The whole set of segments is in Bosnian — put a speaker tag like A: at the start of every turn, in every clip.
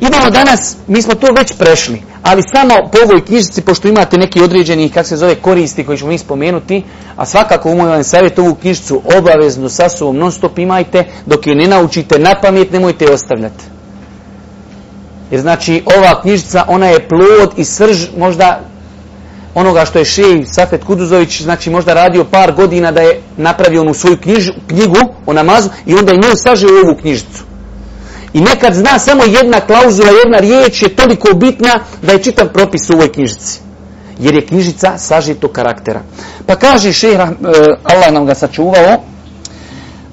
A: Imamo danas, mi smo to već prešli, ali samo po ovoj knjižici, pošto imate neki određeni, kak se zove, koristi koji ćemo mi spomenuti, a svakako u vam savjetu, ovu knjižicu obavezno sa sobom non stop imajte, dok ju ne naučite na pamet, nemojte je ostavljati. Jer znači ova knjižica, ona je plod i srž možda onoga što je Šej Safet Kuduzović znači možda radio par godina da je napravio onu svoju knjigu o namazu i onda je nju sažio u ovu knjižicu. I nekad zna samo jedna klauzula, jedna riječ je toliko bitna da je čitav propis u ovoj knjižici. Jer je knjižica sažito karaktera. Pa kaže šehra, eh, Allah nam ga sačuvao,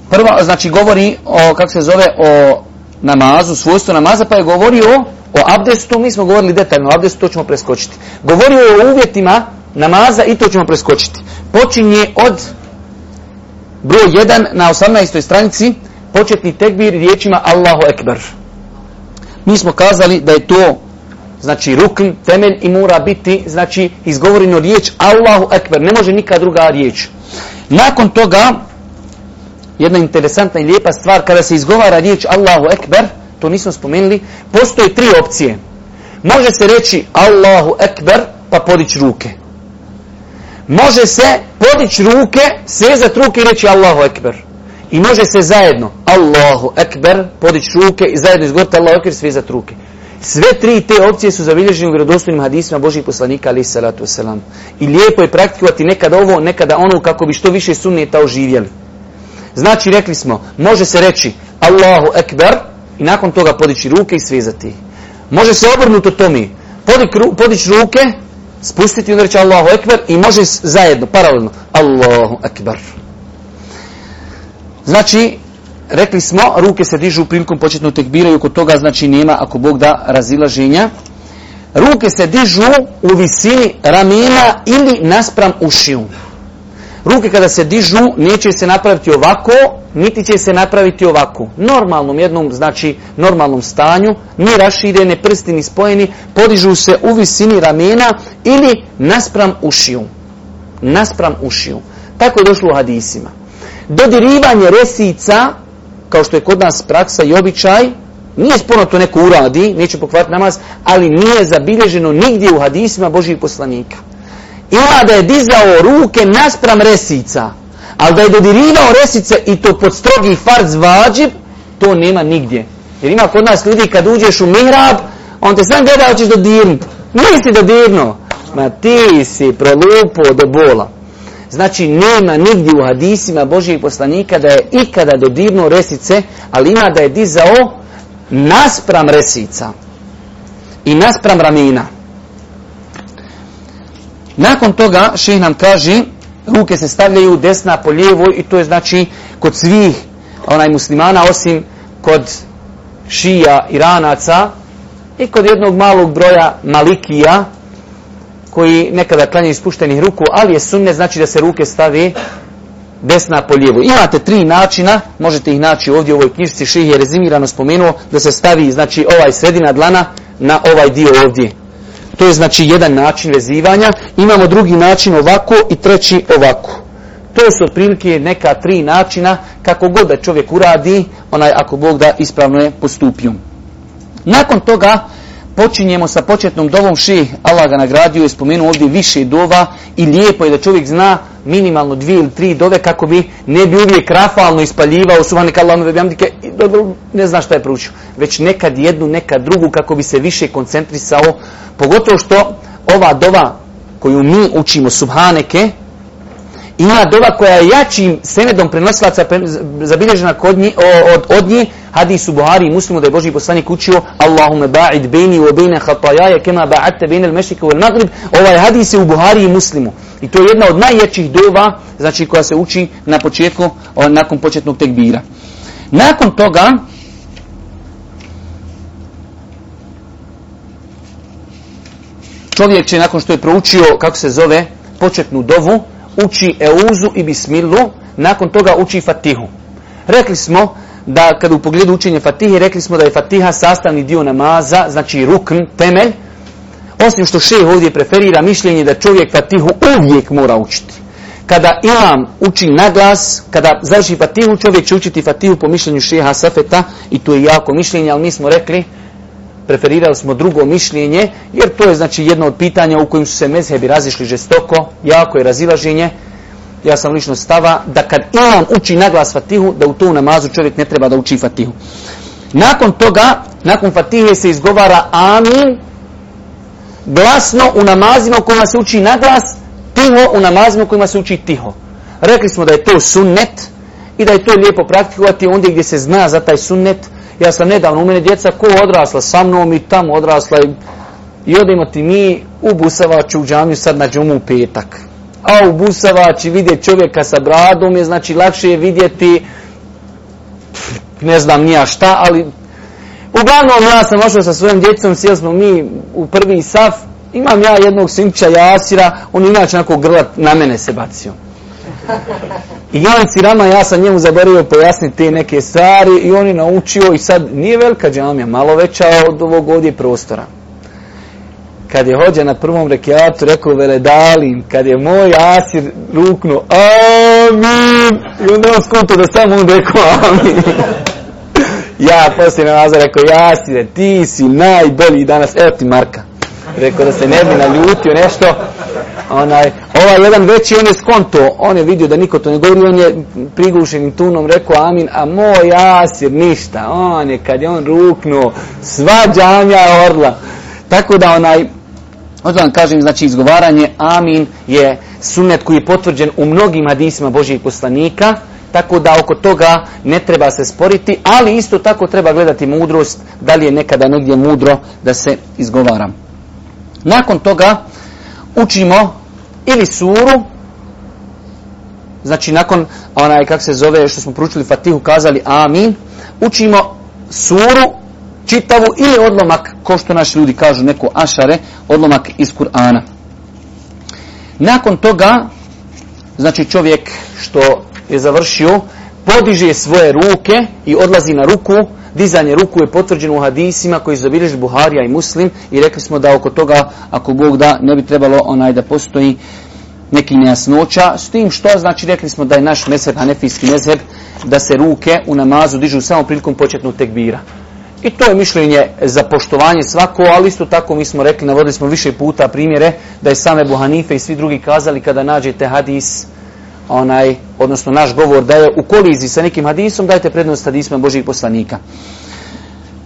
A: prva, znači govori o, kako se zove, o namazu, svojstvu namaza, pa je govorio o abdestu, mi smo govorili detaljno o abdestu, to ćemo preskočiti. Govorio je o uvjetima namaza i to ćemo preskočiti. Počinje od broj 1 na 18. stranici, početni tekbir riječima Allahu Ekber. Mi smo kazali da je to znači rukn, temelj i mora biti znači izgovoreno riječ Allahu Ekber. Ne može nikad druga riječ. Nakon toga jedna interesantna i lijepa stvar kada se izgovara riječ Allahu Ekber, to nismo spomenuli, postoje tri opcije. Može se reći Allahu Ekber pa podići ruke. Može se podići ruke, svezati ruke i reći Allahu Ekber. I može se zajedno, Allahu Ekber, podići ruke i zajedno izgovoriti Allahu Ekber, za ruke. Sve tri te opcije su zabilježene u gradostojnim hadisima Božih poslanika, ali salatu wasalam. I lijepo je praktikovati nekada ovo, nekada ono, kako bi što više sunnijeta oživjeli. Znači, rekli smo, može se reći Allahu Ekber i nakon toga podići ruke i svezati. Može se obrnuto tome, podići ruke, spustiti i onda reći Allahu Ekber i može zajedno, paralelno, Allahu Ekber. Znači, rekli smo, ruke se dižu prilikom početnog tekbira i oko toga znači nema, ako Bog da, razilaženja. Ruke se dižu u visini ramena ili naspram ušiju. Ruke kada se dižu, neće se napraviti ovako, niti će se napraviti ovako. Normalnom jednom, znači normalnom stanju, ni raširene, prsti ni spojeni, podižu se u visini ramena ili naspram ušiju. Naspram ušiju. Tako je došlo u hadisima dodirivanje resica, kao što je kod nas praksa i običaj, nije sporno to neko uradi, neće pokvariti namaz, ali nije zabilježeno nigdje u hadisima Božih poslanika. Ima da je dizao ruke naspram resica, ali da je dodirivao resice i to pod strogi farz vađib, to nema nigdje. Jer ima kod nas ljudi kad uđeš u mihrab, on te sam gleda ćeš dodirnuti. Nisi dodirnuo. Ma ti si prolupo do bola. Znači nema nigdje u hadisima Božijeg poslanika da je ikada dodirnuo resice, ali ima da je dizao naspram resica i naspram ramina. Nakon toga ših nam kaže ruke se stavljaju desna po lijevu i to je znači kod svih onaj muslimana osim kod šija Iranaca i kod jednog malog broja Malikija koji nekada klanja ispuštenih ruku, ali je sunne, znači da se ruke stavi desna po lijevu. Imate tri načina, možete ih naći ovdje u ovoj knjižici, Ših je rezimirano spomenuo, da se stavi znači ovaj sredina dlana na ovaj dio ovdje. To je znači jedan način vezivanja, imamo drugi način ovako i treći ovako. To su otprilike neka tri načina kako god da čovjek uradi, onaj ako Bog da ispravno je postupio. Nakon toga počinjemo sa početnom dovom ši Allah ga nagradio i spomenuo ovdje više dova i lijepo je da čovjek zna minimalno dvije ili tri dove kako bi ne bi uvijek rafalno ispaljivao subhanak Allahumma ve i ne zna šta je proučio već nekad jednu nekad drugu kako bi se više koncentrisao pogotovo što ova dova koju mi učimo subhaneke ima doba koja je jačim senedom prenosilaca zabilježena kod nje od, od nje, hadis u Buhari i muslimu da je Boži poslanik učio Allahume ba'id bejni u obejne hatajaje kema ba'ate bejne il mešike u magrib. Ovaj hadis je u Buhari i muslimu. I to je jedna od najjačih doba znači, koja se uči na početku, nakon početnog tekbira. Nakon toga, čovjek će nakon što je proučio, kako se zove, početnu dovu, uči euzu i bismilu, nakon toga uči fatihu. Rekli smo da kada u pogledu učenja fatihe, rekli smo da je fatiha sastavni dio namaza, znači rukn, temelj, osim što šeh ovdje preferira mišljenje da čovjek fatihu uvijek mora učiti. Kada imam uči na glas, kada završi fatihu, čovjek će učiti fatihu po mišljenju šeha Safeta i tu je jako mišljenje, ali mi smo rekli preferirali smo drugo mišljenje, jer to je znači jedno od pitanja u kojim su se mezhebi razišli žestoko, jako je razilaženje. Ja sam lično stava da kad imam uči naglas fatihu, da u to namazu čovjek ne treba da uči fatihu. Nakon toga, nakon fatihe se izgovara amin, glasno u namazima u kojima se uči naglas, tiho u namazima u kojima se uči tiho. Rekli smo da je to sunnet i da je to lijepo praktikovati ondje gdje se zna za taj sunnet, ja sam nedavno, u mene djeca ko odrasla sa mnom i tamo odrasla i, i odemo ti mi u busavaču, u džamiju sad na džumu u petak. A u busavači vidjet čovjeka sa bradom je znači lakše je vidjeti ne znam nija šta, ali uglavnom ja sam vašao sa svojom djecom, sjeli smo mi u prvi saf, imam ja jednog sinča Jasira, on inače onako grlat na mene se bacio. I si rama, ja sam njemu zaboravio pojasniti te neke stvari i on je naučio i sad nije velika džamija, malo veća od ovog ovdje prostora. Kad je hođe na prvom rekiatu, rekao veledalim, kad je moj asir ruknuo, amin, i onda on da sam on rekao amin. ja poslije namaza rekao, jasire, ti si najbolji danas, evo ti Marka. Rekao da se ne bi naljutio nešto, onaj, ovaj jedan veći on je skonto, on je vidio da niko to ne govori, on je prigušenim tunom rekao amin, a moj je ništa, on je kad je on ruknuo, sva džanja orla. Tako da onaj, Odmah vam kažem, znači izgovaranje amin je sunet koji je potvrđen u mnogim hadisima božjih poslanika, tako da oko toga ne treba se sporiti, ali isto tako treba gledati mudrost, da li je nekada negdje mudro da se izgovaram. Nakon toga učimo ili suru, znači nakon onaj kak se zove što smo pručili Fatihu kazali amin, učimo suru čitavu ili odlomak, ko što naši ljudi kažu neko ašare, odlomak iz Kur'ana. Nakon toga, znači čovjek što je završio, podiže svoje ruke i odlazi na ruku dizanje ruku je potvrđeno u hadisima koji su zabilježi Buharija i Muslim i rekli smo da oko toga, ako Bog da, ne bi trebalo onaj da postoji neki nejasnoća, s tim što znači rekli smo da je naš mezheb, hanefijski mezheb, da se ruke u namazu dižu samo prilikom početnog tekbira. I to je mišljenje za poštovanje svako, ali isto tako mi smo rekli, navodili smo više puta primjere da je same Buhanife i svi drugi kazali kada nađete hadis, onaj, odnosno naš govor da je u koliziji sa nekim hadisom, dajte prednost hadisma Božih poslanika.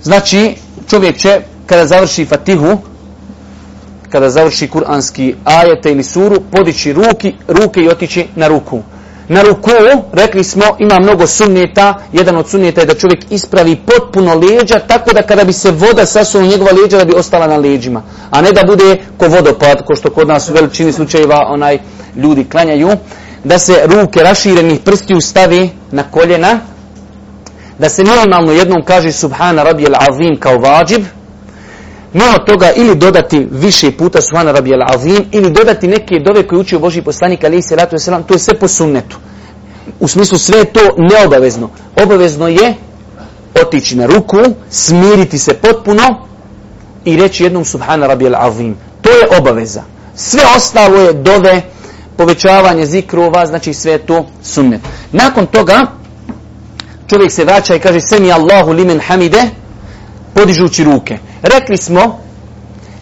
A: Znači, čovjek će, kada završi fatihu, kada završi kuranski ajete ili suru, podići ruki, ruke i otići na ruku. Na ruku, rekli smo, ima mnogo sunnjeta, jedan od sunjeta je da čovjek ispravi potpuno leđa, tako da kada bi se voda sasunula njegova leđa, da bi ostala na leđima. A ne da bude ko vodopad, ko što kod nas u veličini slučajeva onaj ljudi klanjaju da se ruke raširenih prstiju stavi na koljena, da se normalno jednom kaže Subhana Rabijel Azim kao vađib, mimo toga ili dodati više puta Subhana Rabijel Azim, ili dodati neke dove koje učio Boži poslanik Ali se ratu selam, to je sve po sunnetu. U smislu sve je to neobavezno. Obavezno je otići na ruku, smiriti se potpuno i reći jednom Subhana Rabijel Azim. To je obaveza. Sve ostalo je dove, povećavanje zikrova, znači sve je to sunnet. Nakon toga čovjek se vraća i kaže Semi Allahu limen hamide, podižući ruke. Rekli smo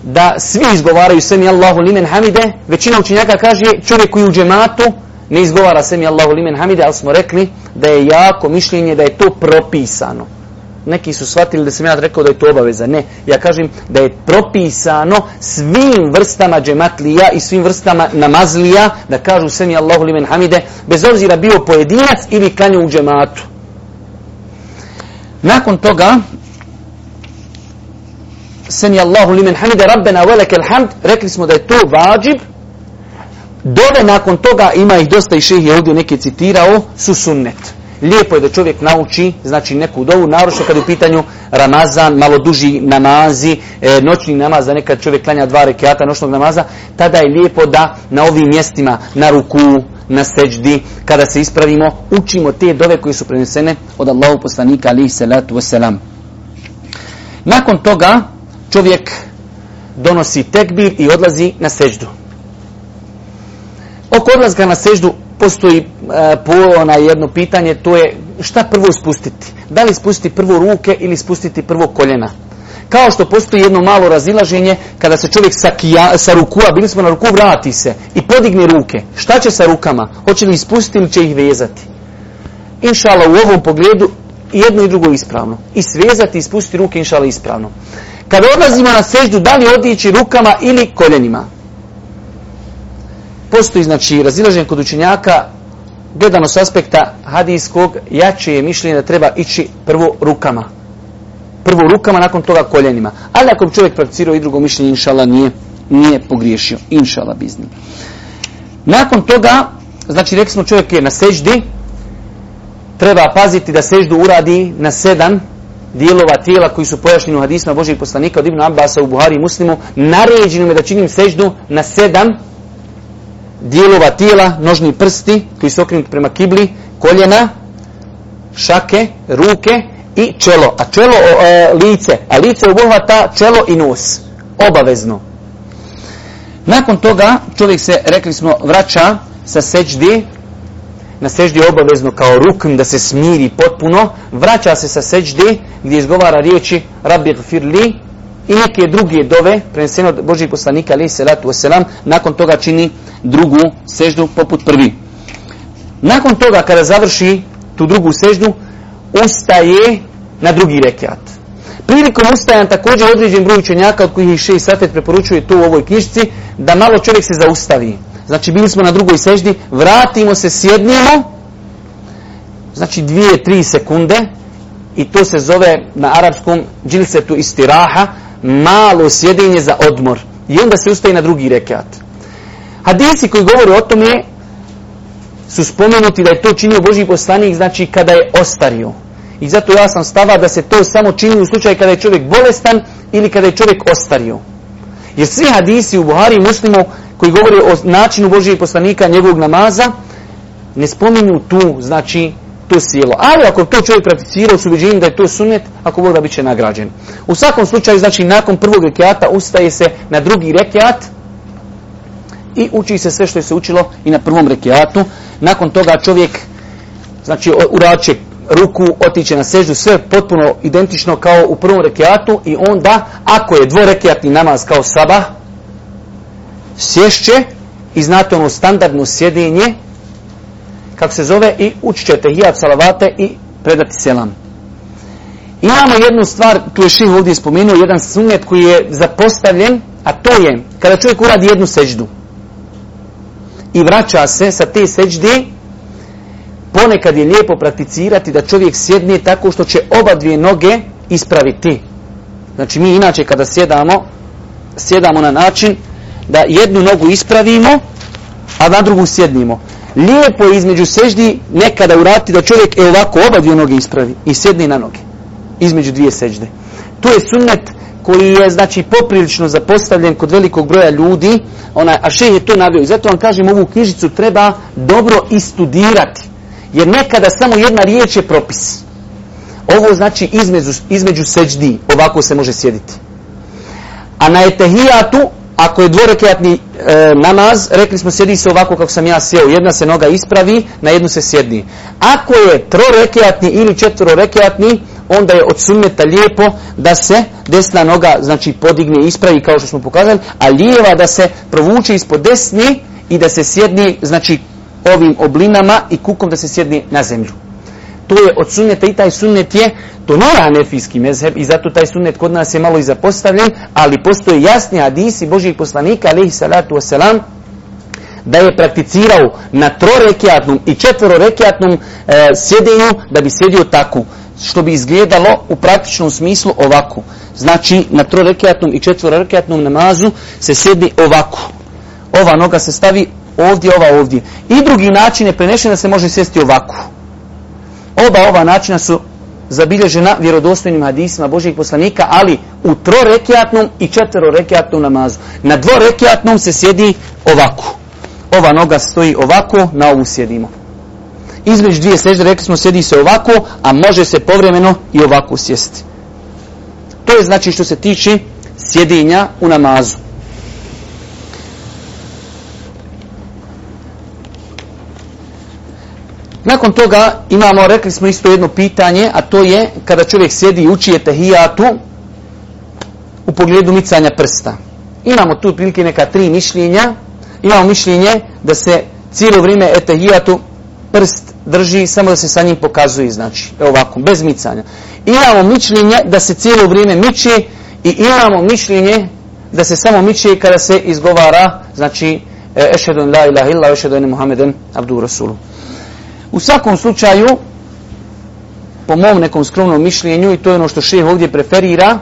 A: da svi izgovaraju Semi Allahu limen hamide, većina učinjaka kaže čovjek koji u džematu ne izgovara Semi Allahu limen hamide, ali smo rekli da je jako mišljenje da je to propisano neki su shvatili da sam ja rekao da je to obaveza. Ne, ja kažem da je propisano svim vrstama džematlija i svim vrstama namazlija da kažu semi Allahu limen hamide, bez obzira bio pojedinac ili kanju u džematu. Nakon toga, semi Allahu limen hamide, rabbena veleke hamd, rekli smo da je to vađib, Dove nakon toga, ima ih dosta i šehi ovdje neke citirao, su sunnet. Lijepo je da čovjek nauči, znači neku dovu, naročito kad je u pitanju Ramazan, malo duži namazi, e, noćni namaz, da nekad čovjek klanja dva rekiata noćnog namaza, tada je lijepo da na ovim mjestima, na ruku, na seđdi, kada se ispravimo, učimo te dove koje su prenesene od Allahu poslanika alihi salatu wasalam. Nakon toga čovjek donosi tekbir i odlazi na seđdu. Oko odlaska na seždu postoji E, polo na jedno pitanje, to je šta prvo spustiti? Da li spustiti prvo ruke ili spustiti prvo koljena? Kao što postoji jedno malo razilaženje, kada se čovjek sa, kija, sa bili smo na ruku, vrati se i podigne ruke. Šta će sa rukama? Hoće li ih ili će ih vezati? Inšala u ovom pogledu jedno i drugo ispravno. I svezati i spustiti ruke inšala ispravno. Kada odlazimo na seždu, da li odići rukama ili koljenima? Postoji znači razilaženje kod učenjaka gledano s aspekta hadijskog, jače je mišljenje da treba ići prvo rukama. Prvo rukama, nakon toga koljenima. Ali ako bi čovjek prakticirao i drugo mišljenje, inšala nije, nije pogriješio. Inšala bizni. Nakon toga, znači rekli smo čovjek je na seždi, treba paziti da seždu uradi na sedam dijelova tijela koji su pojašnjeni u hadisma Božih poslanika od Ibn Abbasa u Buhari i Muslimu, naređeno je da činim seždu na sedam dijelova tijela, nožni prsti koji su okrenuti prema kibli, koljena, šake, ruke i čelo. A čelo e, lice, a lice obuhvata čelo i nos. Obavezno. Nakon toga čovjek se, rekli smo, vraća sa seđdi, na seđdi obavezno kao rukn da se smiri potpuno, vraća se sa seđdi gdje izgovara riječi Rabbi gfirli, i neke druge dove, prenesene od Božih poslanika, ali salatu wasalam, nakon toga čini drugu seždu poput prvi. Nakon toga, kada završi tu drugu seždu, ustaje na drugi rekiat. Prilikom ustajanja također određen broj učenjaka, od kojih je šest satet preporučuje tu u ovoj kišci da malo čovjek se zaustavi. Znači, bili smo na drugoj seždi, vratimo se, sjednemo, znači dvije, tri sekunde, i to se zove na arapskom džilsetu istiraha, malo sjedinje za odmor. I onda se ustaje na drugi rekat. Hadisi koji govore o tome su spomenuti da je to činio Boži poslanik, znači kada je ostario. I zato ja sam stava da se to samo čini u slučaju kada je čovjek bolestan ili kada je čovjek ostario. Jer svi hadisi u Buhari i Muslimu koji govore o načinu Božijeg poslanika njegovog namaza ne spominju tu, znači, to sjelo. Ali ako to čovjek prakticira u da je to sunet, ako Bog da bit će nagrađen. U svakom slučaju, znači nakon prvog rekiata ustaje se na drugi rekiat i uči se sve što je se učilo i na prvom rekiatu. Nakon toga čovjek znači urače ruku, otiče na seždu, sve potpuno identično kao u prvom rekiatu i onda, ako je dvorekiatni namaz kao saba, sješće i znate ono standardno sjedinje kako se zove, i učit ćete hijat salavate i predati selam. Imamo jednu stvar, tu je Ših ovdje spomenuo, jedan sunet koji je zapostavljen, a to je kada čovjek uradi jednu seđdu i vraća se sa te seđde, ponekad je lijepo prakticirati da čovjek sjedne tako što će oba dvije noge ispraviti. Znači mi inače kada sjedamo, sjedamo na način da jednu nogu ispravimo, a na drugu sjednimo. Lijepo je između seždi nekada urati da čovjek je ovako oba dvije noge ispravi i sjedni na noge. Između dvije sežde. To je sunnet koji je znači poprilično zapostavljen kod velikog broja ljudi, ona, a še je to navio. I zato vam kažem, ovu knjižicu treba dobro istudirati. Jer nekada samo jedna riječ je propis. Ovo znači između, između seđdi, ovako se može sjediti. A na etehijatu ako je dvorekatni e, namaz, rekli smo sjedi se ovako kako sam ja sjeo, jedna se noga ispravi, na jednu se sjedni. Ako je trorekatni ili četvororekatni, onda je od sunneta lijepo da se desna noga znači podigne i ispravi kao što smo pokazali, a lijeva da se provuče ispod desni i da se sjedni znači ovim oblinama i kukom da se sjedni na zemlju to je od sunneta i taj sunnet je mora nefijski mezheb i zato taj sunnet kod nas je malo i zapostavljen, ali postoje jasni hadisi Božih poslanika, alaihi salatu wasalam, da je prakticirao na trorekiatnom i četvororekiatnom e, sjedenju da bi sjedio tako što bi izgledalo u praktičnom smislu ovako. Znači na trorekijatnom i četvororekiatnom namazu se sjedi ovako. Ova noga se stavi ovdje, ova ovdje. I drugi način je prenešen da se može sjesti ovako. Oba ova načina su zabilježena vjerodostojnim hadisima Božijeg poslanika, ali u trorekiatnom i četvororekiatnom namazu. Na dvorekijatnom se sjedi ovako. Ova noga stoji ovako, na ovu sjedimo. Između dvije sežde rekli smo sjedi se ovako, a može se povremeno i ovako sjesti. To je znači što se tiče sjedinja u namazu. Nakon toga imamo, rekli smo isto jedno pitanje, a to je kada čovjek sjedi i uči etahijatu u pogledu micanja prsta. Imamo tu prilike neka tri mišljenja. Imamo mišljenje da se cijelo vrijeme etehijatu prst drži samo da se sa njim pokazuje, znači, ovako, bez micanja. Imamo mišljenje da se cijelo vrijeme miče i imamo mišljenje da se samo miče kada se izgovara, znači, e, ešedun la ilaha illa, ešedun muhammeden abdu rasulu. U svakom slučaju, po mom nekom skromnom mišljenju, i to je ono što šeh ovdje preferira,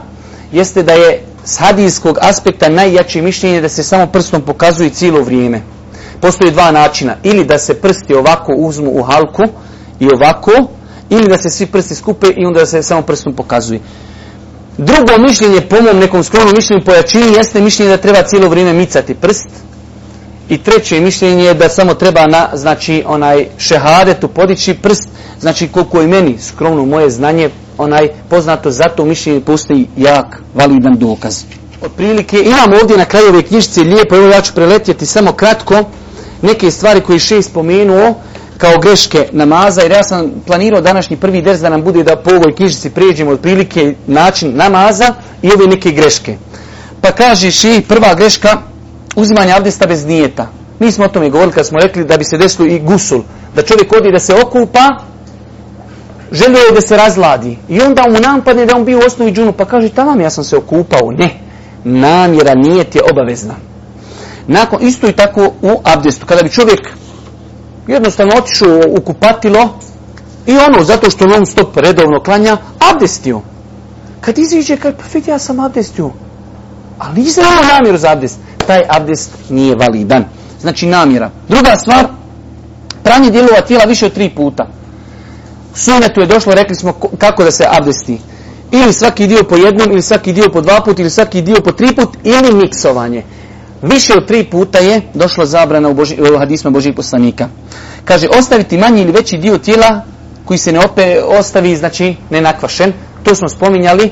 A: jeste da je s hadijskog aspekta najjače mišljenje da se samo prstom pokazuje cijelo vrijeme. Postoje dva načina. Ili da se prsti ovako uzmu u halku i ovako, ili da se svi prsti skupe i onda da se samo prstom pokazuje. Drugo mišljenje, po mom nekom skromnom mišljenju pojačini, jeste mišljenje da treba cijelo vrijeme micati prst, i treće mišljenje je da samo treba na, znači, onaj šehadetu podići prst, znači koliko je meni skromno moje znanje, onaj poznato zato mišljenje postoji jak, validan dokaz. Otprilike imamo ovdje na kraju ove knjižice lijepo, evo ja ću preletjeti samo kratko neke stvari koje še spomenuo kao greške namaza, jer ja sam planirao današnji prvi ders da nam bude da po ovoj knjižici prijeđemo otprilike način namaza i ove neke greške. Pa kaže še prva greška uzimanje abdesta bez nijeta. Mi smo o tome govorili kad smo rekli da bi se desilo i gusul. Da čovjek odi da se okupa, želio je da se razladi. I onda mu padne da on bio u osnovi džunu. Pa kaže, tamo ja sam se okupao. Ne, namjera nijet je obavezna. Nakon, isto i tako u abdestu. Kada bi čovjek jednostavno otišao u kupatilo i ono, zato što non stop redovno klanja, abdestio. Kad iziđe, kad pa vidi, ja sam abdestio. Ali nisam imao namjeru za abdest taj abdest nije validan. Znači namjera. Druga stvar, pranje dijelova tijela više od tri puta. U sunetu je došlo, rekli smo kako da se abdesti. Ili svaki dio po jednom, ili svaki dio po dva put, ili svaki dio po tri put, ili miksovanje. Više od tri puta je došla zabrana u, Boži, u Božih poslanika. Kaže, ostaviti manji ili veći dio tijela koji se ne ostavi, znači nenakvašen. To smo spominjali.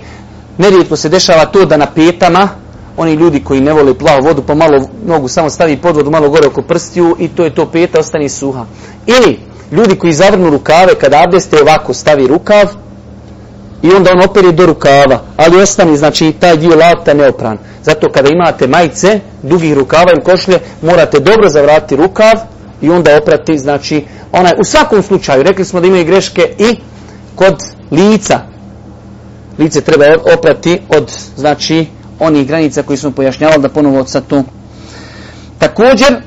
A: Nerijetko se dešava to da na petama oni ljudi koji ne vole plavu vodu, pa malo nogu samo stavi pod vodu, malo gore oko prstiju i to je to peta, ostani suha. Ili ljudi koji zavrnu rukave, kada abdeste ovako stavi rukav i onda on operi do rukava, ali ostani, znači taj dio lata neopran. Zato kada imate majice, dugih rukava i košlje, morate dobro zavrati rukav i onda oprati, znači, onaj, u svakom slučaju, rekli smo da imaju greške i kod lica. Lice treba oprati od, znači, onih granica koji smo pojašnjavali da ponovo sad tu. Također,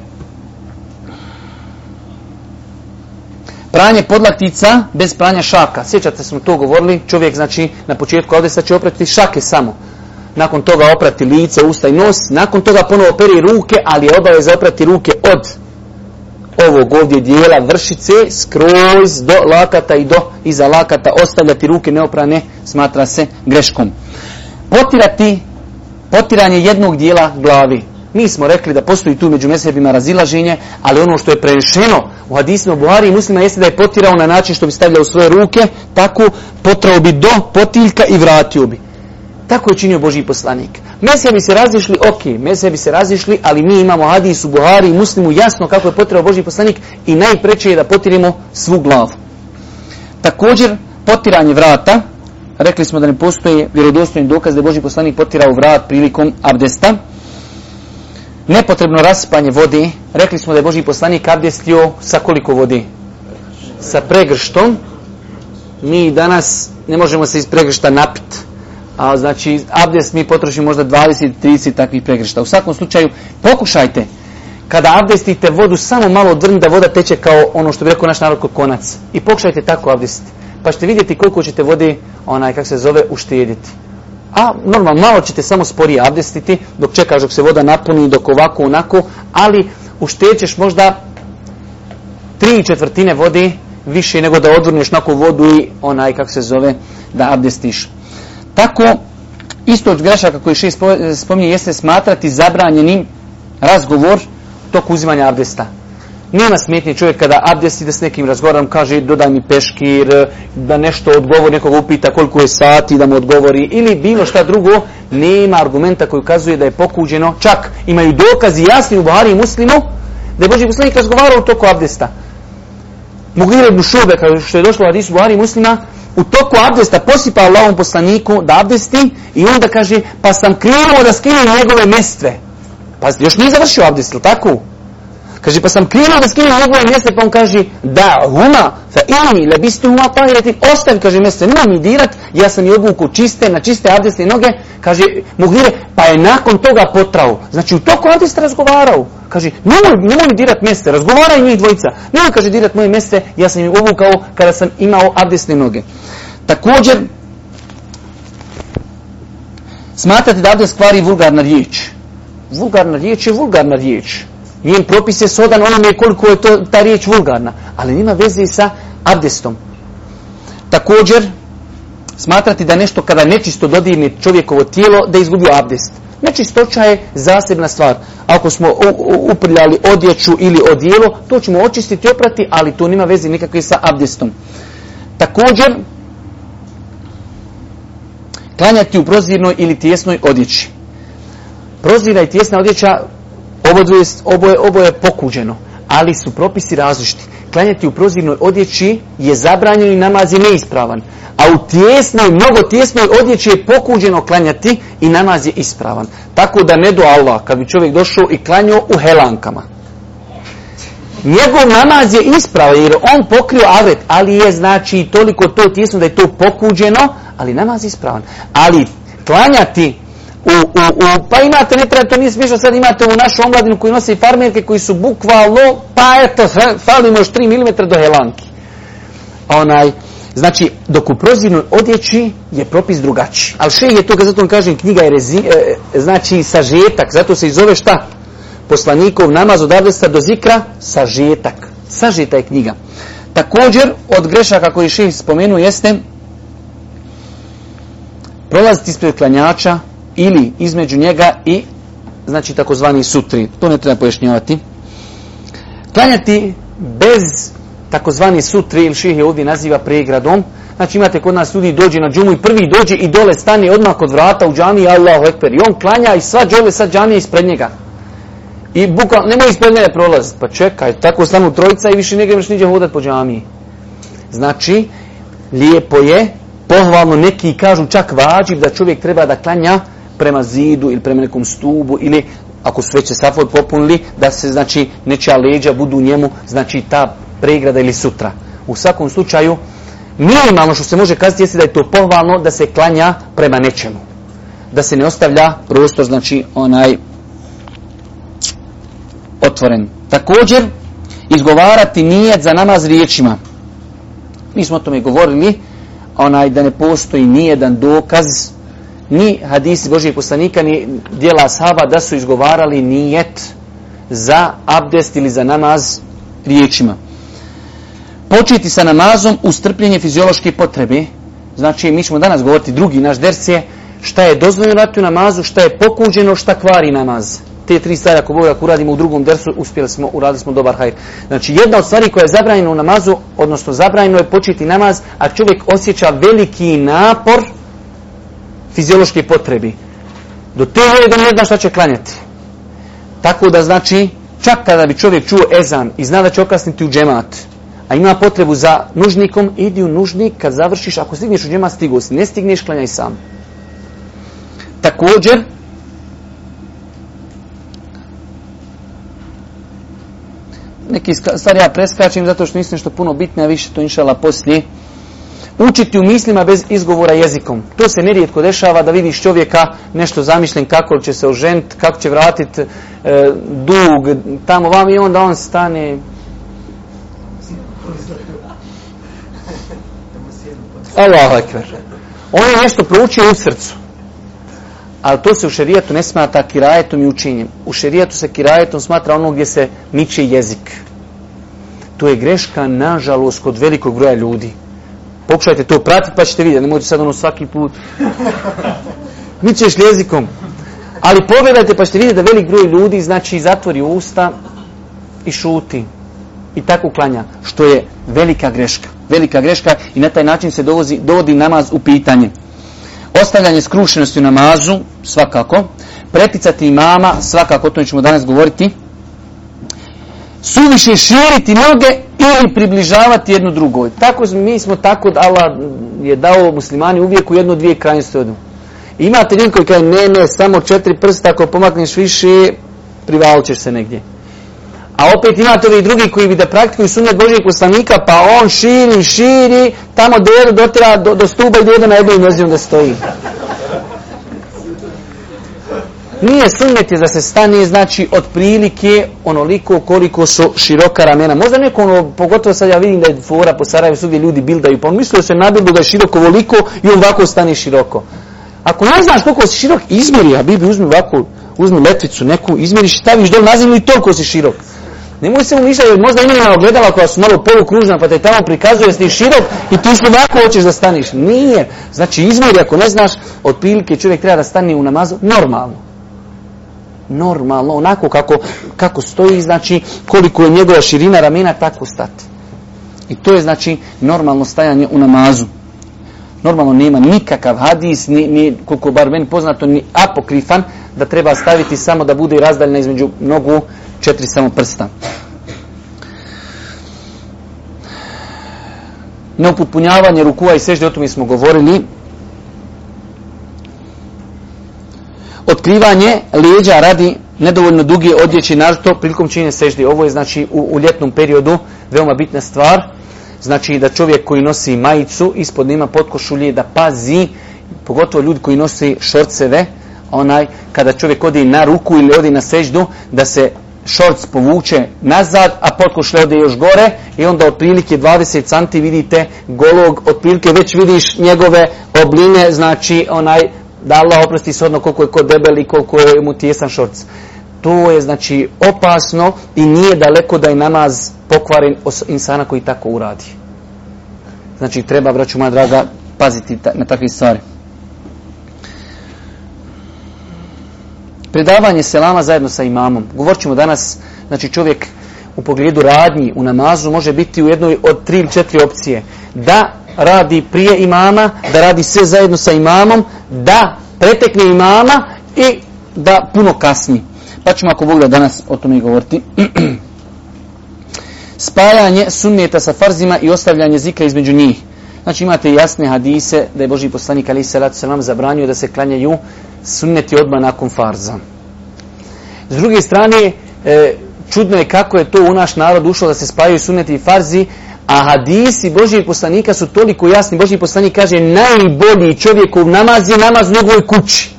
A: pranje podlaktica bez pranja šaka. Sjećate smo to govorili, čovjek znači na početku ovdje sad će oprati šake samo. Nakon toga oprati lice, usta i nos, nakon toga ponovo peri ruke, ali je obaveza oprati ruke od ovog ovdje dijela vršice skroz do lakata i do iza lakata ostavljati ruke neoprane smatra se greškom. Potirati Potiranje jednog dijela glavi. Mi smo rekli da postoji tu među mesebima razilaženje, ali ono što je prenešeno u hadisima Buhari i muslima jeste da je potirao na način što bi stavljao svoje ruke, tako potrao bi do potiljka i vratio bi. Tako je činio Boži poslanik. Mese bi se razišli, ok, mese bi se razišli, ali mi imamo hadis u Buhari i muslimu jasno kako je potirao Boži poslanik i najpreće je da potirimo svu glavu. Također, potiranje vrata Rekli smo da ne postoji vjerodostojni dokaz da je Boži poslanik potirao vrat prilikom abdesta. Nepotrebno raspanje vode. Rekli smo da je Boži poslanik abdestio sa koliko vodi? Sa pregrštom. Mi danas ne možemo se iz pregršta napit. A znači abdest mi potrošimo možda 20-30 takvih pregršta. U svakom slučaju pokušajte kada abdestite vodu samo malo drn da voda teče kao ono što bi rekao naš narod konac. I pokušajte tako abdestiti pa ćete vidjeti koliko ćete vodi, onaj, kak se zove, uštediti. A normalno, malo ćete samo sporije abdestiti, dok čekaš dok se voda napuni, dok ovako, onako, ali uštećeš možda tri četvrtine vodi više nego da odvrneš neku vodu i onaj, kak se zove, da abdestiš. Tako, isto od kako koji še spominje, jeste smatrati zabranjenim razgovor tog uzimanja abdesta. Nema smetnje čovjek kada abdesti da s nekim razgovaram, kaže dodaj mi peškir, da nešto odgovori, nekoga upita koliko je sati, da mu odgovori ili bilo šta drugo, nema argumenta koji ukazuje da je pokuđeno. Čak imaju dokazi jasni u Buhari i muslimu da je Boži poslanik razgovarao u toku abdesta. Mugire ibn Šube, kao što je došlo u hadisu Buhari muslima, u toku abdesta posipa Allahom poslaniku da abdesti i onda kaže pa sam krenuo da skinem njegove mestve. Pa još nije završio abdest, ili tako? Kaže, pa sam krenuo da skinem njegove ono mjese, pa on kaže, da, huma, fa le bistu huma ti ostavi, kaže, mjese, nema mi dirat, ja sam je obuku čiste, na čiste abdesne noge, kaže, mugire, pa je nakon toga potrao. Znači, u toku abdesta razgovarao. Kaže, nemoj, mi dirat mjese, razgovaraj njih dvojica. Nemoj, kaže, dirat moje mjesto, ja sam je obukao kada sam imao abdesne noge. Također, smatrate da abdest kvari vulgarna riječ. Vulgarna riječ je vulgarna riječ Njen propis je sodan onome koliko je to, ta riječ vulgarna, ali nima veze i sa abdestom. Također, smatrati da nešto kada nečisto dodirne čovjekovo tijelo, da izgubio abdest. Nečistoća je zasebna stvar. Ako smo uprljali odjeću ili odijelo, to ćemo očistiti, oprati, ali to nema veze nikakve sa abdestom. Također, klanjati u prozirnoj ili tjesnoj odjeći. Prozirna i tjesna odjeća ovo oboje, oboje je pokuđeno, ali su propisi različiti. Klanjati u prozirnoj odjeći je zabranjen i namaz je neispravan. A u tijesnoj, mnogo tijesnoj odjeći je pokuđeno klanjati i namaz je ispravan. Tako da ne do Allah, kad bi čovjek došao i klanjao u helankama. Njegov namaz je ispravan jer on pokrio avet, ali je znači toliko to tijesno da je to pokuđeno, ali namaz je ispravan. Ali klanjati u, pa imate, ne treba, to nije smiješno, sad imate u našu omladinu koji nosi farmerke koji su bukvalno, pa eto, falimo još 3 mm do helanki. onaj, znači, dok u prozirnoj odjeći je propis drugačiji. Ali še je to, kad zato vam kažem, knjiga je e, znači sažetak, zato se i zove šta? Poslanikov namaz od do zikra, sažetak. Sažeta je knjiga. Također, od grešaka je še spomenu jeste prolaziti ispred klanjača, ili između njega i znači takozvani sutri. To ne treba pojašnjavati. Klanjati bez takozvani sutri ili ših je ovdje naziva pregradom. Znači imate kod nas ljudi dođe na džumu i prvi dođe i dole stane odmah kod vrata u džami Allahu Ekber. I on klanja i sva džole sad džamije ispred njega. I bukvalno, nemoj ispred njega prolaziti. Pa čekaj, tako stanu trojica i više ne niđe hodat po džamiji. Znači, lijepo je, pohvalno neki kažu čak vađiv da čovjek treba da klanja prema zidu ili prema nekom stubu ili ako su već safor popunili da se znači nečija leđa budu njemu znači ta pregrada ili sutra. U svakom slučaju minimalno što se može kazati jeste da je to pohvalno da se klanja prema nečemu. Da se ne ostavlja prostor znači onaj otvoren. Također izgovarati nije za namaz riječima. Mi smo o tome govorili onaj da ne postoji nijedan dokaz ni hadisi Božijeg poslanika, ni dijela ashaba da su izgovarali nijet za abdest ili za namaz riječima. Početi sa namazom u strpljenje fiziološke potrebe. Znači, mi ćemo danas govoriti drugi naš ders je šta je dozvoljeno raditi u namazu, šta je pokuđeno, šta kvari namaz. Te tri stvari ako Boga ako uradimo u drugom dersu, uspjeli smo, uradili smo dobar hajr. Znači jedna od stvari koja je zabranjena u namazu, odnosno zabranjeno je početi namaz, a čovjek osjeća veliki napor fiziološke potrebi. Do te je da ne zna šta će klanjati. Tako da znači, čak kada bi čovjek čuo ezan i zna da će okasniti u džemat, a ima potrebu za nužnikom, idi u nužnik kad završiš, ako stigneš u džemat, stigu si, ne stigneš, klanjaj sam. Također, neki stvari ja preskačem zato što nisam nešto puno bitne, a više to inšala poslije učiti u mislima bez izgovora jezikom. To se nerijetko dešava da vidiš čovjeka nešto zamišljen kako će se oženiti, kako će vratiti e, dug tamo vam i onda on stane On je nešto proučio u srcu. Ali to se u šerijetu ne smatra kirajetom i učinjem. U šerijetu se kirajetom smatra ono gdje se miče jezik. To je greška, nažalost, kod velikog broja ljudi. Pokušajte to pratiti pa ćete vidjeti, ne možete sad ono svaki put. ćeš jezikom. Ali pogledajte pa ćete vidjeti da velik broj ljudi znači zatvori usta i šuti. I tako uklanja Što je velika greška. Velika greška i na taj način se dovozi, dovodi namaz u pitanje. Ostavljanje skrušenosti u namazu, svakako. Preticati imama, svakako, o tome ćemo danas govoriti. Suviše širiti noge htjeli približavati jedno drugoj. Tako mi smo tako, Allah je dao muslimani uvijek u jedno dvije krajnosti odu. Imate ljudi koji kaže ne, ne, samo četiri prsta, ako pomakneš više, ćeš se negdje. A opet imate ovi drugi koji bi da praktikuju sunet Božijeg poslanika, pa on širi, širi, tamo do, dotira, do, do stuba i do na jednoj da stoji. nije je da se stane, znači, otprilike onoliko koliko su široka ramena. Možda neko, ono, pogotovo sad ja vidim da je fora po Sarajevu, gdje ljudi bildaju, pa mislio se nabildu da je široko voliko i on ovako stane široko. Ako ne znaš koliko si širok, izmjeri, a bi uzmi ovako, uzmi letvicu neku, izmjeriš, staviš dol zemlju i toliko si širok. Nemoj se umišljati, jer možda ima ogledala koja su malo polukružna, pa te tamo prikazuje da si širok i ti se ovako hoćeš da staniš. Nije. Znači, izmjeri, ako ne znaš, otprilike čovjek treba da stani u namazu normalno normalno, onako kako, kako stoji, znači koliko je njegova širina ramena, tako stati. I to je znači normalno stajanje u namazu. Normalno nema nikakav hadis, ni, ni, koliko bar meni poznato, ni apokrifan, da treba staviti samo da bude razdaljena između nogu četiri samo prsta. Neuputpunjavanje rukua i sežde, o tome smo govorili, otkrivanje lijeđa radi nedovoljno dugi odjeći naročito prilikom čine seždi. Ovo je znači u, ljetnom periodu veoma bitna stvar. Znači da čovjek koji nosi majicu, ispod nema potkošulje, da pazi, pogotovo ljudi koji nosi šorceve, onaj kada čovjek odi na ruku ili odi na seždu, da se šorc povuče nazad, a potkošle ode još gore i onda otprilike 20 cm vidite golog, otprilike već vidiš njegove obline, znači onaj da Allah oprosti odno koliko je ko debel i koliko je mu tjesan šorc. To je znači opasno i nije daleko da je namaz pokvaren insana koji tako uradi. Znači treba, vraću, moja draga, paziti na takve stvari. Predavanje selama zajedno sa imamom. Govorit ćemo danas, znači čovjek u pogledu radnji u namazu može biti u jednoj od tri ili četiri opcije. Da radi prije imama, da radi sve zajedno sa imamom, da pretekne imama i da puno kasni. Pa ćemo ako Bog danas o tome govoriti. Spajanje sunnijeta sa farzima i ostavljanje zika između njih. Znači imate jasne hadise da je Boži poslanik ali se Salam zabranio da se klanjaju sunneti odmah nakon farza. S druge strane, e, čudno je kako je to u naš narod ušlo da se spajaju sunneti i farzi, a hadisi Božjih poslanika su toliko jasni. Božji poslanik kaže najbolji čovjekov namaz je namaz njegovoj kući.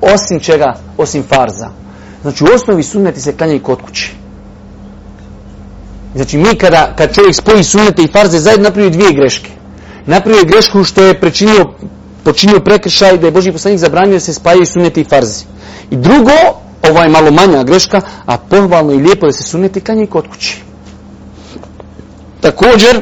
A: Osim čega? Osim farza. Znači u osnovi sunneti se klanjaju kod kući. Znači mi kada, kad čovjek spoji sunnete i farze zajedno napravio dvije greške. Napravio grešku što je prečinio, počinio prekršaj da je Božji poslanik zabranio da se spajaju sunnete i farzi. I drugo, ovo je malo manja greška, a pohvalno i lijepo da se sunneti klanjaju kod kući. Također,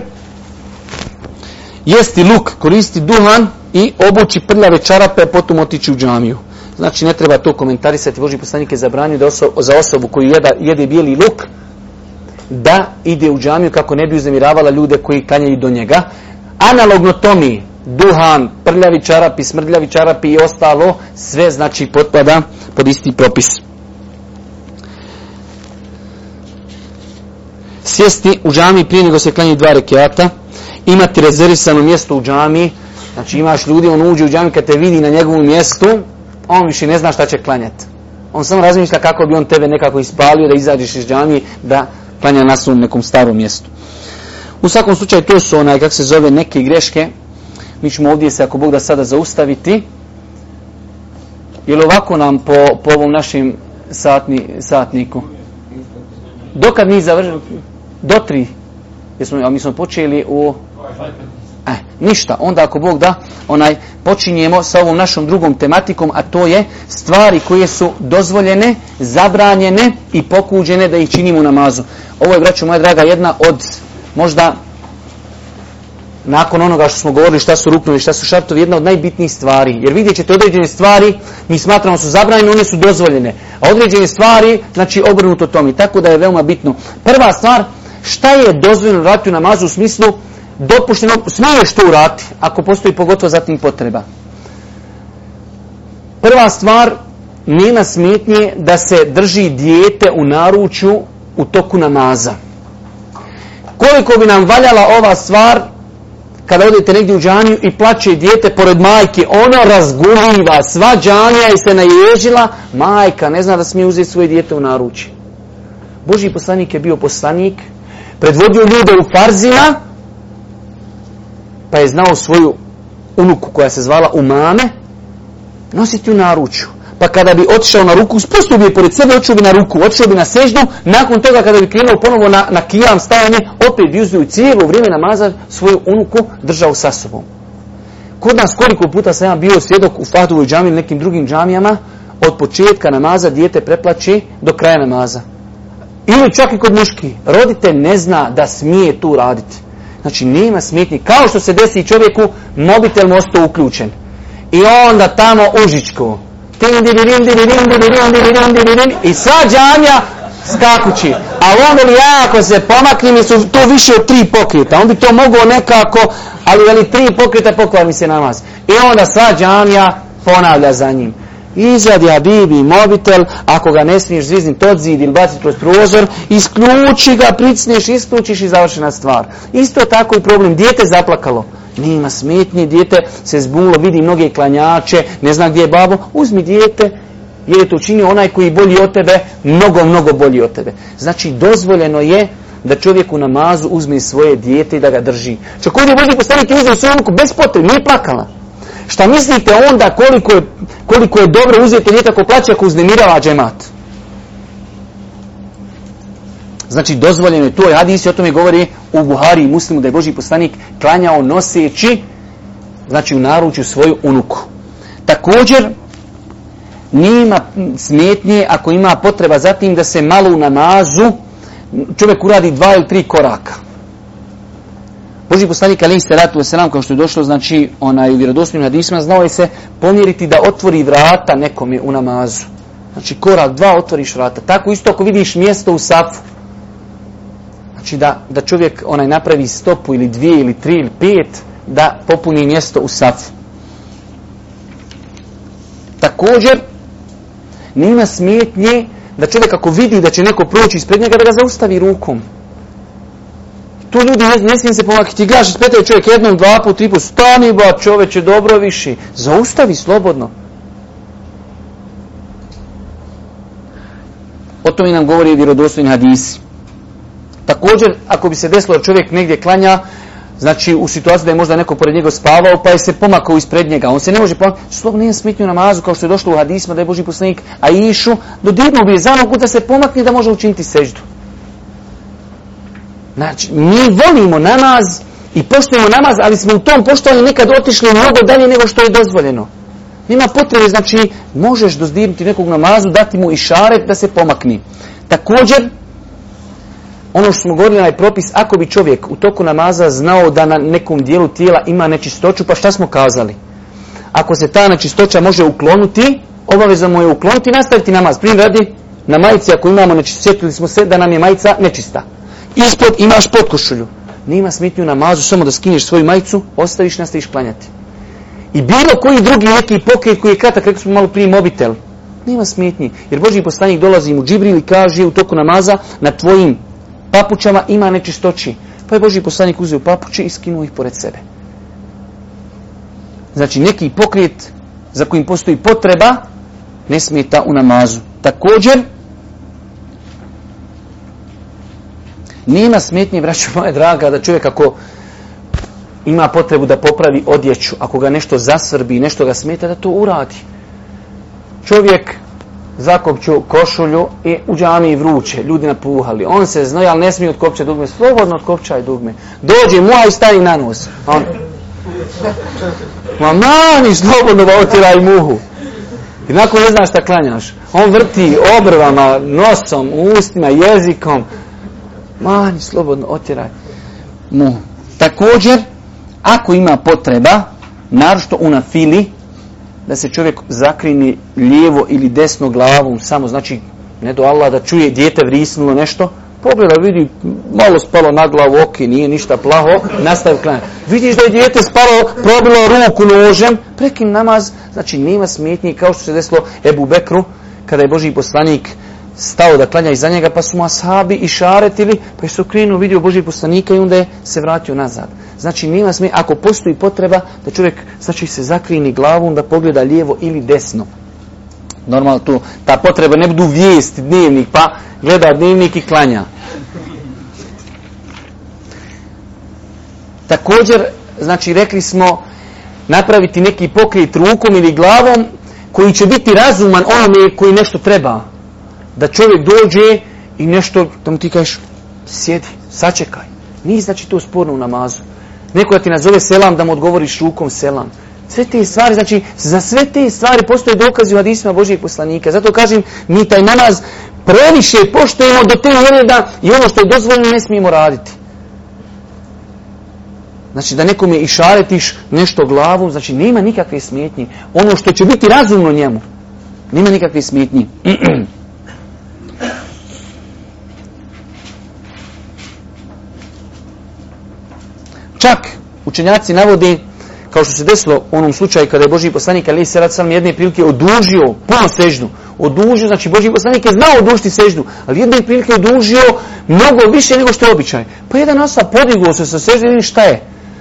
A: jesti luk, koristi duhan i obući prljave čarape, potom otići u džamiju. Znači, ne treba to komentarisati. Boži poslanik je zabranio da oso, za osobu koju jede bijeli luk, da ide u džamiju kako ne bi uznemiravala ljude koji kanjaju do njega. Analogno mi duhan, prljavi čarapi, smrdljavi čarapi i ostalo, sve znači potpada pod isti propis. sjesti u džami prije nego se klanje dva rekiata, imati rezervisano mjesto u džami znači imaš ljudi, on uđe u džami kad te vidi na njegovom mjestu, on više ne zna šta će klanjati. On samo razmišlja kako bi on tebe nekako ispalio da izađeš iz džamije, da klanja na u nekom starom mjestu. U svakom slučaju to su onaj, kako se zove, neke greške. Mi ćemo ovdje se, ako Bog da sada zaustaviti, jer ovako nam po, po ovom našim satni, satniku. Dokad mi završimo? do tri. Jesmo, mi smo počeli u... E ništa. Onda ako Bog da, onaj, počinjemo sa ovom našom drugom tematikom, a to je stvari koje su dozvoljene, zabranjene i pokuđene da ih činimo u namazu. Ovo je, braćo moja draga, jedna od možda nakon onoga što smo govorili šta su ruknovi, šta su šartovi, jedna od najbitnijih stvari. Jer vidjet ćete određene stvari, mi smatramo su zabranjene, one su dozvoljene. A određene stvari, znači obrnuto tome. Tako da je veoma bitno. Prva stvar, Šta je dozvoljeno raditi u namazu u smislu dopušteno, smiješ to urati ako postoji pogotovo zatim potreba. Prva stvar, nema smetnje da se drži dijete u naručju u toku namaza. Koliko bi nam valjala ova stvar kada odete negdje u džaniju i plaće dijete pored majke, ona razguliva, sva džanija i se naježila, majka ne zna da smije uzeti svoje dijete u naručje. Boži poslanik je bio poslanik predvodio ljude u farzima, pa je znao svoju unuku koja se zvala Umame, nositi u naručju. Pa kada bi otišao na ruku, spustio bi je pored sebe, otišao bi na ruku, otišao bi na seždu, nakon toga kada bi krenuo ponovo na, na kijam stajanje, opet uzio cijelo vrijeme namaza svoju unuku držao sa sobom. Kod nas koliko puta sam ja bio svjedok u Fahdovoj džami ili nekim drugim džamijama, od početka namaza dijete preplaći do kraja namaza. Ili čak i kod muški. Roditelj ne zna da smije tu raditi. Znači nema smetnji. Kao što se desi čovjeku, mobitel mu ostao uključen. I onda tamo užičko. I sva džanja skakući. A onda li ja ako se pomaknem, su to više od tri pokreta. On bi to mogao nekako, ali veli tri pokreta pokvar mi se namaz. I onda sva džanja ponavlja za njim. Izad ja bibi mobitel, ako ga ne smiješ zvizniti od zid ili baciti kroz prozor, isključi ga, pricneš, isključiš i završena stvar. Isto tako i problem, dijete zaplakalo. Nema smetnje, dijete se zbulo, vidi mnoge klanjače, ne zna gdje je babo, uzmi dijete jer je to učinio onaj koji je bolji od tebe, mnogo, mnogo bolji od tebe. Znači, dozvoljeno je da čovjek u namazu uzme svoje dijete i da ga drži. Čak ovdje može postaviti svojom ruku bez potrebe, nije plakala. Šta mislite onda koliko je, koliko je dobro uzeti dijete plaće ako uznemirava džemat? Znači dozvoljeno je to je hadis o tome govori u Buhari i muslimu da je Boži poslanik klanjao noseći znači u naručju svoju unuku. Također nema smetnje ako ima potreba za tim da se malo u namazu čovjek uradi dva ili tri koraka. Boži poslanik se salatu Selam, kao što je došlo, znači, onaj, u vjerodostojnim hadisima, znao je se pomjeriti da otvori vrata nekome u namazu. Znači, korak dva otvoriš vrata. Tako isto ako vidiš mjesto u safu. Znači, da, da čovjek onaj napravi stopu ili dvije ili tri ili pet, da popuni mjesto u safu. Također, nema smetnje da čovjek ako vidi da će neko proći ispred njega, da ga zaustavi rukom tu ljudi ne, smije se pomakiti. Ti gašiš čovjek jednom, dva put, tri put, stani ba čovječe, dobro viši. Zaustavi slobodno. O tome nam govori vjerodostojni hadisi. Također, ako bi se desilo čovjek negdje klanja, znači u situaciji da je možda neko pored njega spavao, pa je se pomakao ispred njega, on se ne može pomaknuti, slobodno nije smitnju namazu, kao što je došlo u hadisma da je Boži poslanik, a išu, dodirnuo bi je za da se pomakne da može učiniti seždu. Znači, mi volimo namaz i poštujemo namaz, ali smo u tom poštovanju nekad otišli mnogo dalje nego što je dozvoljeno. Nema potrebe, znači, možeš dozdirnuti nekog namazu, dati mu i šaret da se pomakni. Također, ono što smo govorili na propis, ako bi čovjek u toku namaza znao da na nekom dijelu tijela ima nečistoću, pa šta smo kazali? Ako se ta nečistoća može obaveza mu je ukloniti i nastaviti namaz. Primjer radi, na majici ako imamo nečistoću, sjetili smo se da nam je majica nečista ispod imaš potkošulju. Nema smetnju namazu, samo da skinješ svoju majicu, ostaviš, nastaviš klanjati. I bilo koji drugi neki pokret koji je kratak, rekli smo malo prije mobitel, nema smetnji. Jer Boži poslanik dolazi mu džibril i kaže u toku namaza na tvojim papućama ima nečistoći. Pa je Boži poslanik uzeo papuće i skinuo ih pored sebe. Znači neki pokret za kojim postoji potreba ne smeta u namazu. Također Nema smetnje, vraću moja draga, da čovjek ako ima potrebu da popravi odjeću, ako ga nešto zasvrbi, nešto ga smeta, da to uradi. Čovjek zakopću košulju i e, u džami vruće, ljudi napuhali. On se znao ali ne smije otkopćati dugme. Slobodno otkopćaj dugme. Dođe muha i stavi na nos. On... Ma mani slobodno da otiraj muhu. I nakon ne znaš šta klanjaš. On vrti obrvama, nosom, ustima, jezikom. Mani, slobodno, otjeraj mu. Također, ako ima potreba, naročito u nafili, da se čovjek zakrini lijevo ili desno glavom, samo znači, ne do Allah da čuje dijete vrisnulo nešto, pogleda, vidi, malo spalo na glavu, ok, nije ništa plaho, nastavi klanjati. Vidiš da je dijete spalo, probilo ruku nožem, prekin namaz, znači nema smetnji, kao što se desilo Ebu Bekru, kada je Boži poslanik stao da klanja iza njega, pa su mu ashabi i šaretili, pa su krenuo, vidio Božih poslanika i onda je se vratio nazad. Znači, nima smije, ako postoji potreba da čovjek znači, se zakrini glavom, da pogleda lijevo ili desno. Normalno tu, ta potreba ne budu vijesti, dnevnik, pa gleda dnevnik i klanja. Također, znači, rekli smo napraviti neki pokrit rukom ili glavom koji će biti razuman onome koji nešto treba da čovjek dođe i nešto, da ti kažeš, sjedi, sačekaj. Nije znači to sporno u namazu. Neko da ti nazove selam, da mu odgovoriš rukom selam. Sve te stvari, znači za sve te stvari postoje dokazi u hadisima Božijeg poslanika. Zato kažem, mi taj namaz previše poštujemo do te mjere da i ono što je dozvoljeno ne smijemo raditi. Znači da nekome išaretiš nešto glavom, znači nema nikakve smetnje. Ono što će biti razumno njemu, nema nikakve smetnje. Čak učenjaci navodi, kao što se desilo u onom slučaju kada je Boži poslanik Ali se sam jedne prilike odužio, puno sežnu, odužio, znači Boži poslanik je znao odužiti sežnu, ali jedne prilike odužio mnogo više nego što je običaj. Pa jedan osa podigao se sa sežnu i šta je?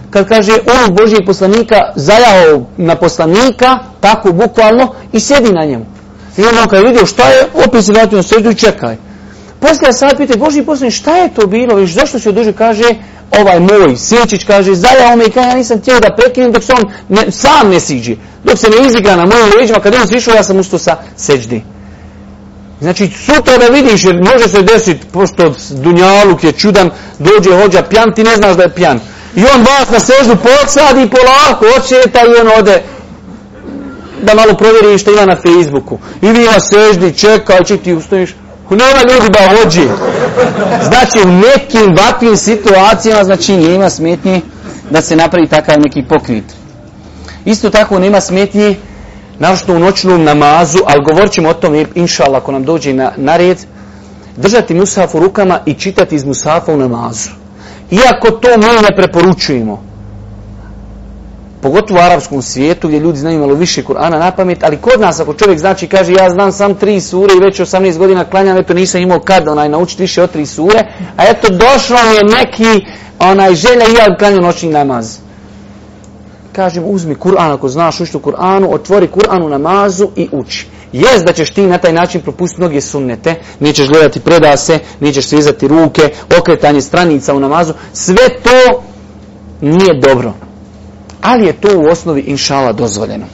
A: Kad kaže on Boži poslanika zajao na poslanika, tako bukvalno, i sjedi na njemu. I on kad je vidio šta je, opet se vratio na sežnju i čekaj. Poslije sat pita Boži poslanik šta je to bilo, viš zašto se odužio, kaže ovaj moj sjećić kaže, zajao me i ja nisam htio da prekinem dok se on sam ne siđi, Dok se ne izigra na mojim leđima, kad on sišao, ja sam ustao sa seđdi. Znači, sutra da vidiš, jer može se desiti, pošto Dunjaluk je čudan, dođe hođa pjan, ti ne znaš da je pjan. I on vas na seždu podsadi polako, očeta i on ode da malo provjeri što ima na Facebooku. I vi na seždi, čekaj, či ti ustojiš, nema ljudi da vođi. Znači u nekim vakvim situacijama znači nema smetnje da se napravi takav neki pokrit. Isto tako nema smetnji našto u noćnom namazu, ali govorit ćemo o tom inša ako nam dođe na, red, držati musaf u rukama i čitati iz musafa u namazu. Iako to mi ne preporučujemo, pogotovo u arapskom svijetu gdje ljudi znaju malo više Kur'ana na pamet, ali kod nas ako čovjek znači kaže ja znam sam tri sure i već 18 godina klanjam, eto nisam imao kad onaj naučiti više od tri sure, a eto došlo mi je neki onaj želja i ja klanjam noćni namaz. Kažem uzmi Kur'an ako znaš učiti Kur'anu, otvori Kur'anu namazu i uči. Jest da ćeš ti na taj način propustiti mnoge sunnete, nećeš gledati predase, nećeš svizati ruke, okretanje stranica u namazu, sve to nije dobro ali je to u osnovi inšala dozvoljeno.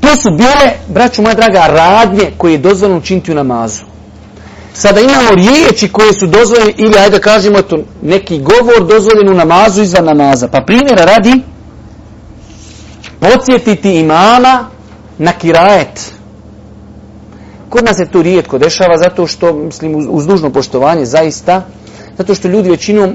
A: To su bile, braću moja draga, radnje koje je dozvoljeno učiniti u namazu. Sada imamo riječi koje su dozvoljene ili ajde kažemo to neki govor dozvoljen u namazu izvan namaza. Pa primjera radi podsjetiti imama na kirajet. Kod nas se to rijetko dešava zato što, mislim, uz dužno poštovanje zaista, zato što ljudi većinom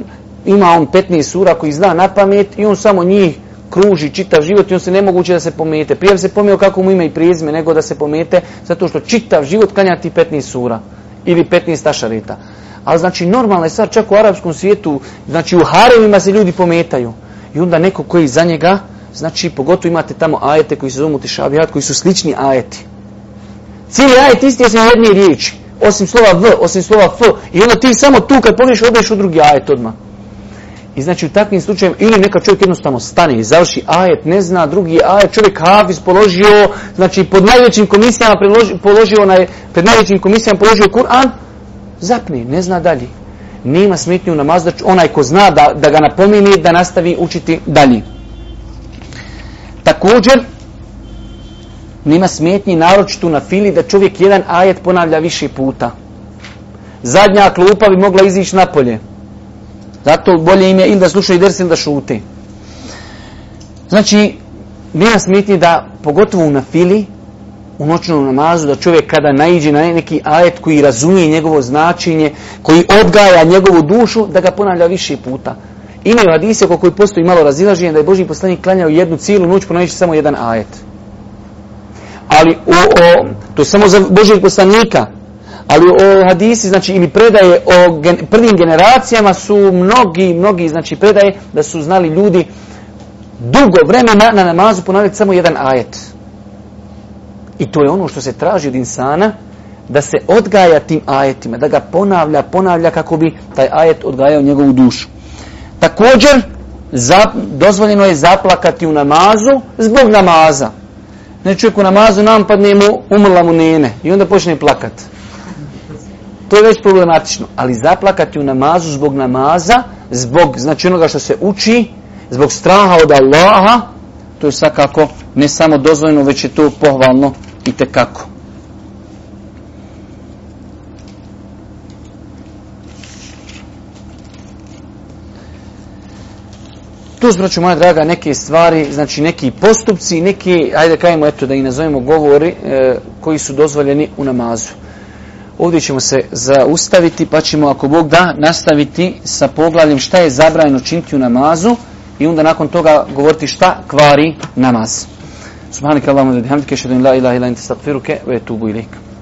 A: ima on 15 sura koji zna na pamet i on samo njih kruži čitav život i on se nemoguće da se pomete. Prije se pomeo kako mu ima i prijezme nego da se pomete zato što čitav život kanja ti 15 sura ili 15 tašareta. Ali znači normalna je stvar čak u arapskom svijetu, znači u haremima se ljudi pometaju. I onda neko koji za njega, znači pogotovo imate tamo ajete koji se zovu tišabijat, koji su slični ajeti. Cijeli ajet isti osim jedne riječi, osim slova v, osim slova f. I onda ti samo tu kad pogledaš odeš u drugi ajet odmah. I znači u takvim slučajima, ili neka čovjek jednostavno stane i završi ajet, ne zna drugi ajet, čovjek hafiz položio, znači pod najvećim komisijama položio, položio na, pred najvećim komisijama položio Kur'an, zapni, ne zna dalje. Nema smetnju na mazdač, onaj ko zna da, da ga napomini, da nastavi učiti dalje. Također, nema smetnji naročitu na fili da čovjek jedan ajet ponavlja više puta. Zadnja klupa bi mogla izići napolje. Zato bolje im je ili da slušaju ders ili da šute. Znači, nas smetnje da, pogotovo na fili, u noćnom namazu, da čovjek kada naiđe na neki ajet koji razumije njegovo značenje, koji odgaja njegovu dušu, da ga ponavlja više puta. Imaju hadise oko koji postoji malo razilaženje da je Boži poslanik klanjao jednu cijelu noć ponavljajući samo jedan ajet. Ali o, o, to samo za Božeg poslanika, ali o hadisi, znači, ili predaje o prvim generacijama su mnogi, mnogi, znači, predaje da su znali ljudi dugo vremena na namazu ponavljati samo jedan ajet. I to je ono što se traži od insana, da se odgaja tim ajetima, da ga ponavlja, ponavlja kako bi taj ajet odgajao njegovu dušu. Također, dozvoljeno je zaplakati u namazu zbog namaza. Ne čovjek u namazu nam padne mu, umrla mu nene i onda počne plakat to je već problematično. Ali zaplakati u namazu zbog namaza, zbog znači onoga što se uči, zbog straha od Allaha, to je svakako ne samo dozvoljeno, već je to pohvalno i tekako. Tu zbraću, moja draga, neke stvari, znači neki postupci, neki, ajde kažemo eto da ih nazovemo govori, e, koji su dozvoljeni u namazu. Ovdje ćemo se zaustaviti pa ćemo ako Bog da nastaviti sa poglavljem šta je zabranjeno činiti u namazu i onda nakon toga govoriti šta kvari namaz. Subhanak Allahumma wa bihamdika ashhadu an la ilaha illa anta astaghfiruka wa atubu ilayk.